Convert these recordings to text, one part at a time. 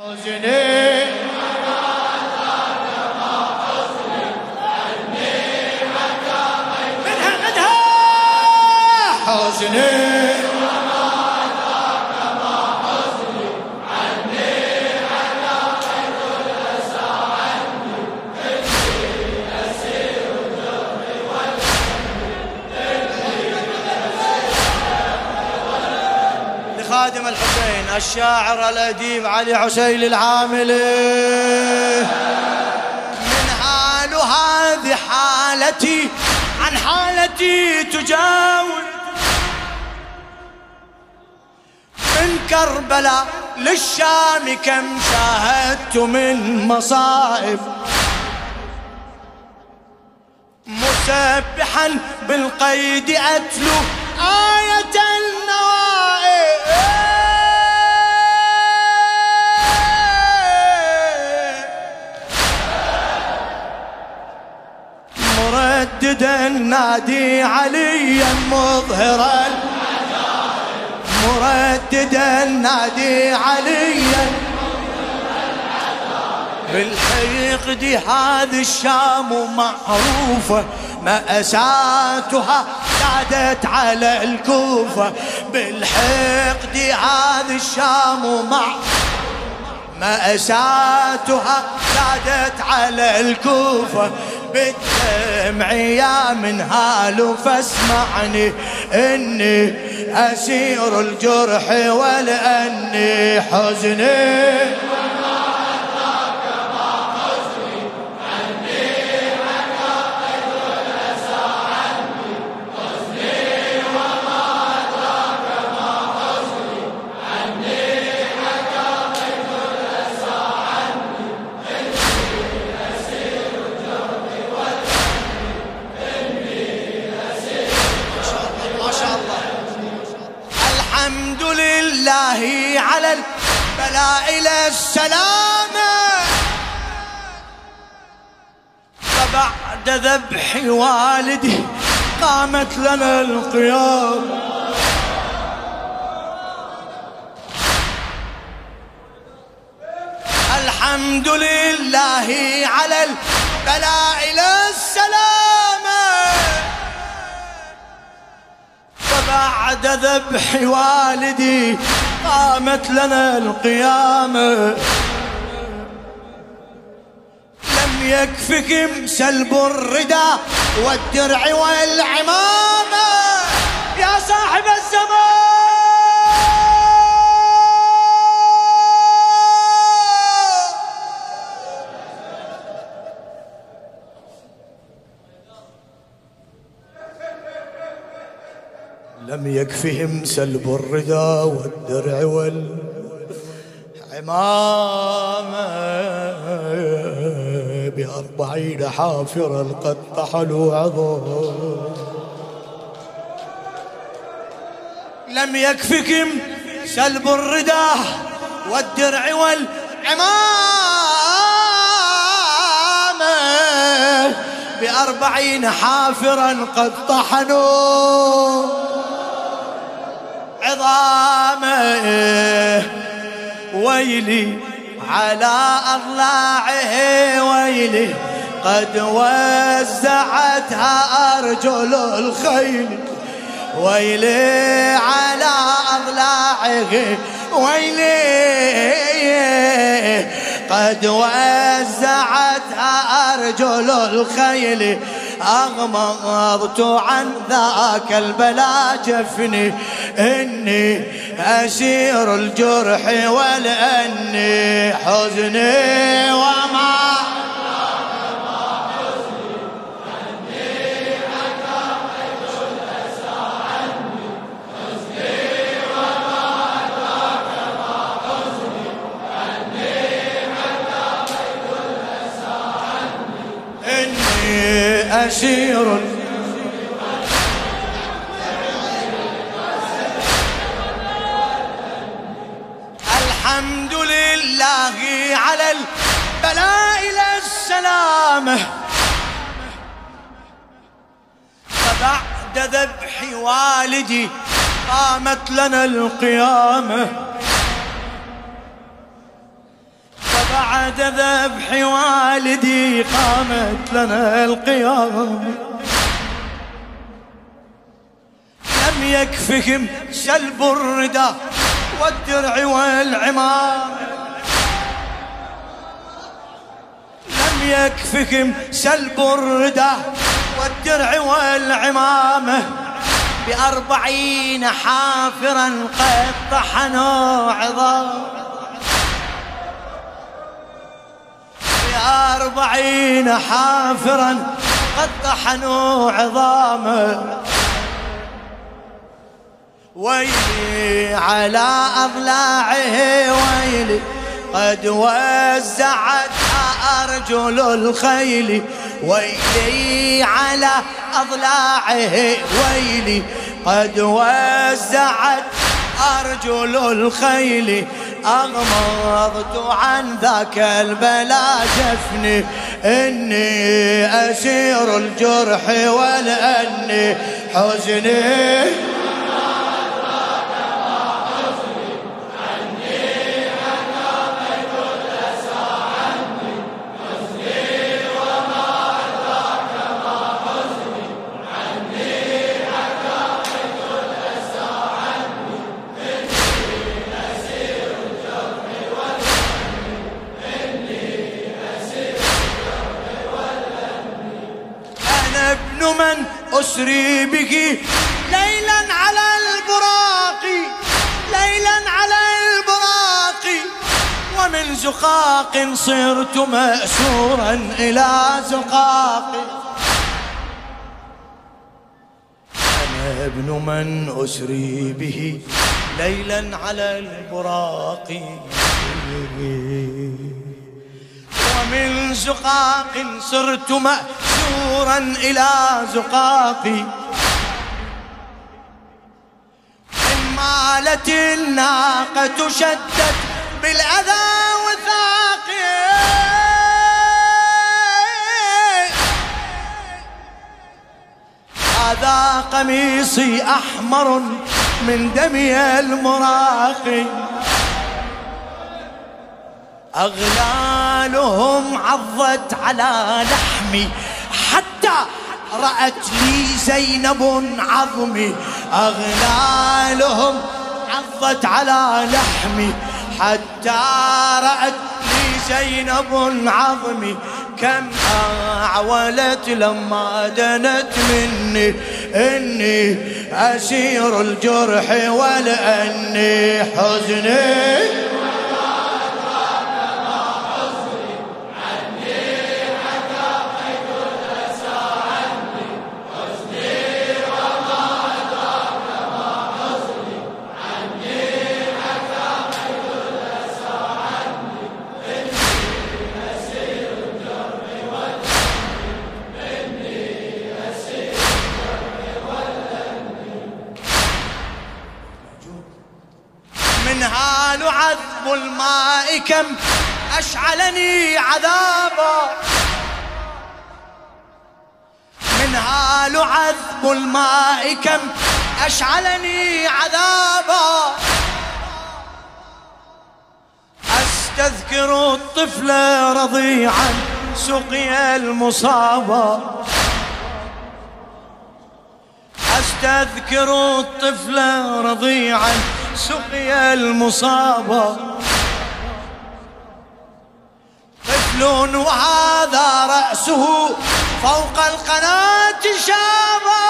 حزني منها الشاعر الأديب علي عسيل العاملي من حال هذه حالتي عن حالتي تجاوز. من كربلاء للشام كم شاهدت من مصائب. مسبحا بالقيد أتلو آية النوائب. مرددا نادي عليا مظهرا مرددا نادي عليا بالحقد هذه الشام معروفة مأساتها زادت على الكوفة. بالحقد هذه الشام مع مأساتها زادت على الكوفة. بالدمع يا من هال فاسمعني إني أسير الجرح ولأني حزني. لله على البلاء إلى السلامة فبعد ذبح والدي قامت لنا القيامة الحمد لله على البلاء إلى السلامة فبعد ذبح والدي قامت لنا القيامة. لم يكفكم سلب الردى والدرع والعمامة. لم يكفهم سلب الردى والدرع والعمامة بأربعين حافرا قد طحنوا عظام. لم يكفكم سلب الردى والدرع والعمامة بأربعين حافرا قد طحنوا. عظامه ويلي على أضلاعه ويلي قد وزعتها أرجل الخيل ويلي على أضلاعه ويلي قد وزعتها أرجل الخيل أغمضت عن ذاك البلا جفني إني أسير الجرح ولأني حزني وما أسير الحمد لله على البلاء إلى السلامة فبعد ذبح والدي قامت لنا القيامة. بعد ذبح والدي قامت لنا القيامة لم يكفهم سلب الرداء والدرع والعمام لم يكفهم سلب الرداء والدرع والعمامة بأربعين حافرا قد طحنوا عظام. بأربعين حافرا قد طحنوا عظامه ويلي على أضلاعه ويلي قد وزعتها أرجل الخيل. ويلي على أضلاعه ويلي قد وزعت أرجل الخيل. أغمضت عن ذاك البلا جفني إني أسير الجرح ولأني حزني. أسري به ليلا على البراق ليلا على البراق. ومن زقاق صرت مأسورا إلى زقاق. أنا ابن من أسري به. ليلا على البراق. ومن زقاق صرت مأسورا إلى زقاقي إن مالت الناقة شدت بالأذى وثاقي هذا قميصي أحمر من دمي المراقي أغلالهم عضت على لحمي. حتى رأت لي زينب عظمي. أغلالهم عضت على لحمي. حتى رأت لي زينب عظمي. كم أعولت لما دنت مني. إني أسير الجرح ولأني حزني. كم أشعلني عذابا. منهال عذب الماء كم أشعلني عذابا. أستذكر الطفل رضيعا سقي المصابة أستذكر الطفل رضيعا سقي المصابة طفل وهذا رأسه فوق القناة شابا.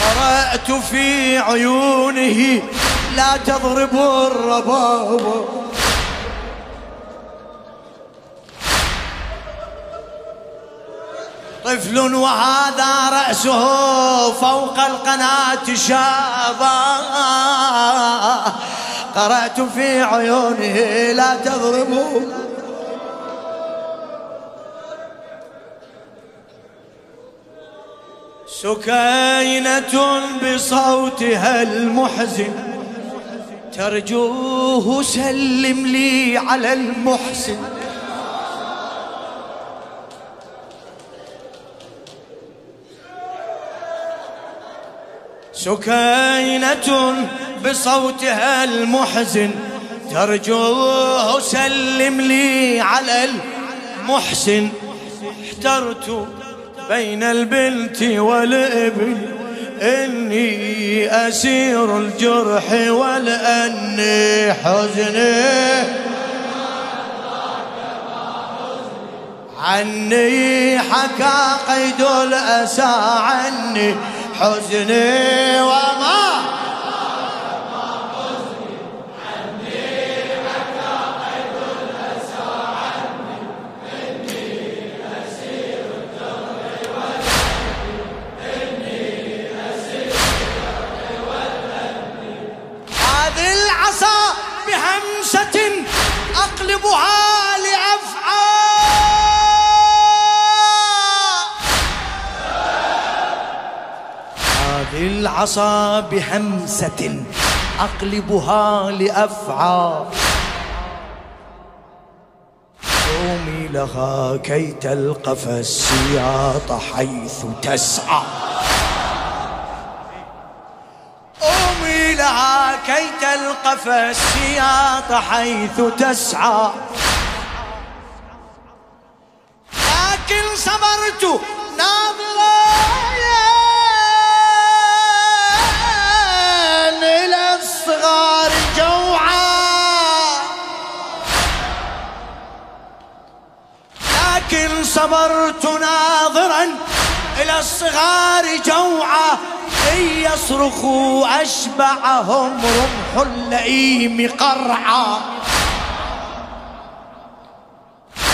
قرأت في عيونه لا تضرب الربابة طفل وهذا رأسه فوق القناة شابا. قرأت في عيونه لا تضربوا سكينة بصوتها المحزن ترجوه سلم لي على المحسن. سكينة بصوتها المحزن ترجوه سلم لي على المحسن. احترت بين البنت والابن إني أسير الجرح والأني حزني. عني حكى قيد الأسى عني. حزني وما هذه العصا بهمسة أقلبها العصا بهمسة أقلبها لأفعى. قومي لها كي تلقف السياط حيث تسعى. لها كي تلقف السياط حيث تسعى. لكن صبرت صبرت ناظرا إلى الصغار جوعا إن يصرخوا أشبعهم رمح اللئيم قرعا.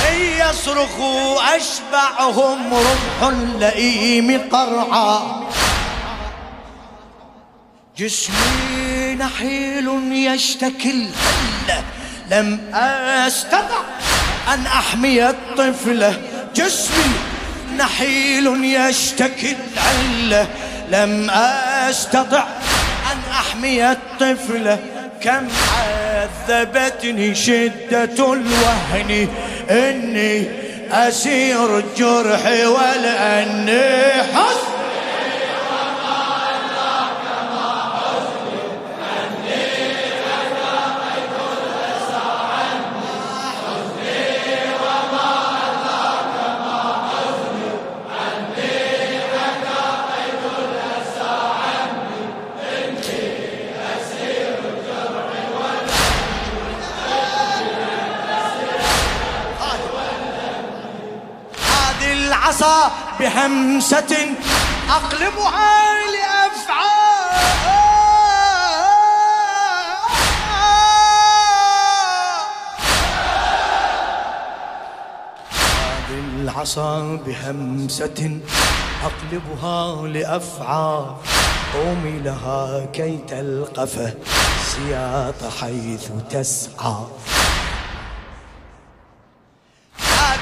إن يصرخوا أشبعهم رمح اللئيم قرعا. جسمي نحيل يشتكي الهلة لم أستطع أن أحمي الطفلة جسمي نحيل يشتكي العلة لم أستطع أن أحمي الطفلة كم عذبتني شدة الوهن. إني أسير الجرح ولأني حزن العصا بهمسة أقلبها لأفعال العصا بهمسة أقلبها لأفعى قومي لها كي تلقفه سياط حيث تسعى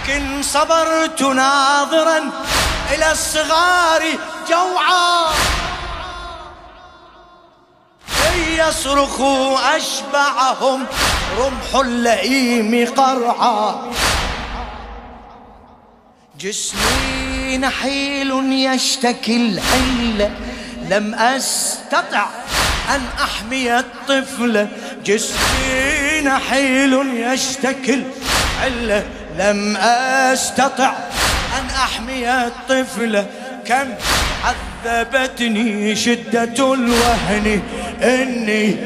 لكن صبرت ناظرا إلى الصغار جوعا. يصرخوا أشبعهم رمح اللئيم قرعا. جسمي نحيل يشتكي الحيلة لم أستطع أن أحمي الطفل. جسمي نحيل يشتكي الحيلة لم أستطع أن أحمي الطفلة كم عذبتني شدة الوهن إني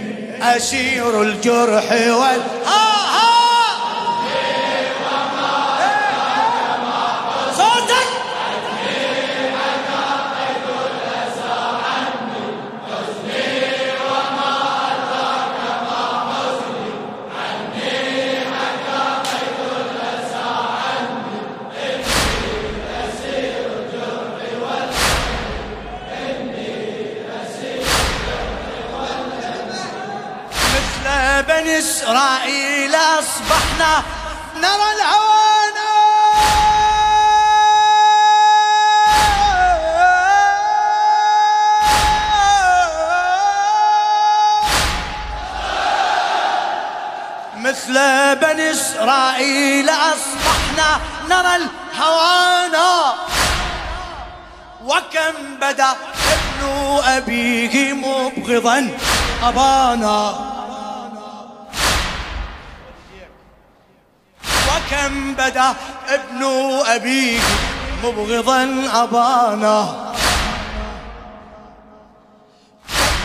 أسير الجرح وال بني إسرائيل أصبحنا نرى الهوان مثل بني إسرائيل أصبحنا نرى الهوانا وكم بدأ ابن أبيه مبغضا أبانا. وكم بدا ابن أبيه مبغضا أبانا.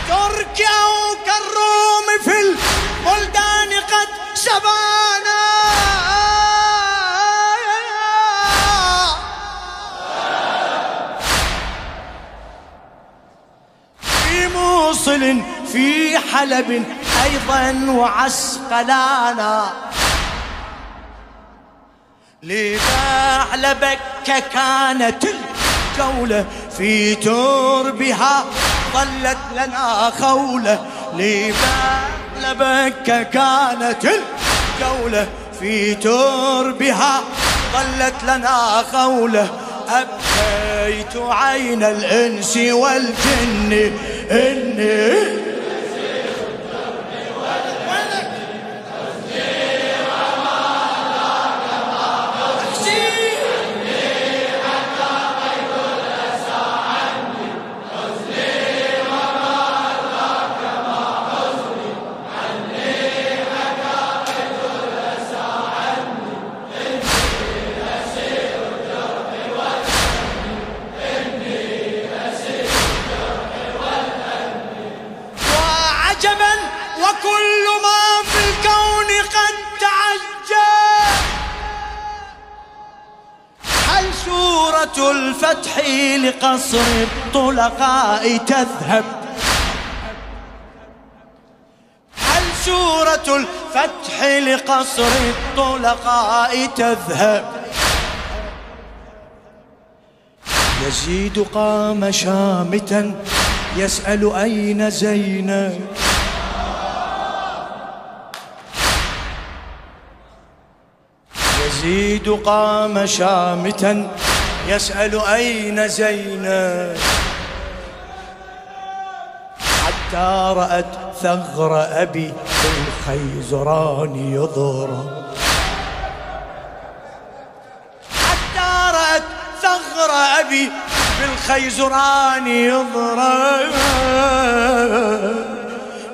كالترك أو كالروم في البلدان قد شبانا. في موصل في حلب أيضا وعسقلانا. لبعلبك كانت الجولة في تربها ظلت لنا خولة. لبعلبك كانت الجولة في تربها ظلت لنا خولة. أبكيت عين الإنس والجن إني لقصر الطلقاء تذهب. هل سورة الفتح لقصر الطلقاء تذهب؟ يزيد قام شامتا يسأل أين زينب. يزيد قام شامتا يسأل أين زينب؟ حتى رأت ثغر أبي بالخيزران يضرب. حتى رأت ثغر أبي بالخيزران يضرب.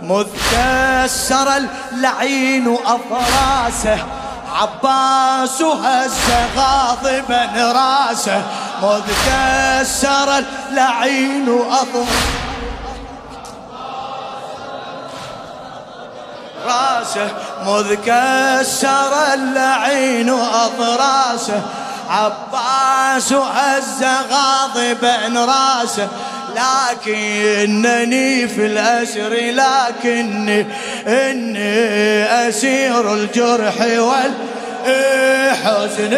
مذ كسر اللعين أضراسه عباس هز غاضبا راسه مذ كسر اللعين أضراسه راسه مذ كسر اللعين أضراسه عباس هز غاضبا راسه لكنني في الأسر لكني إني أسير الجرح والحزن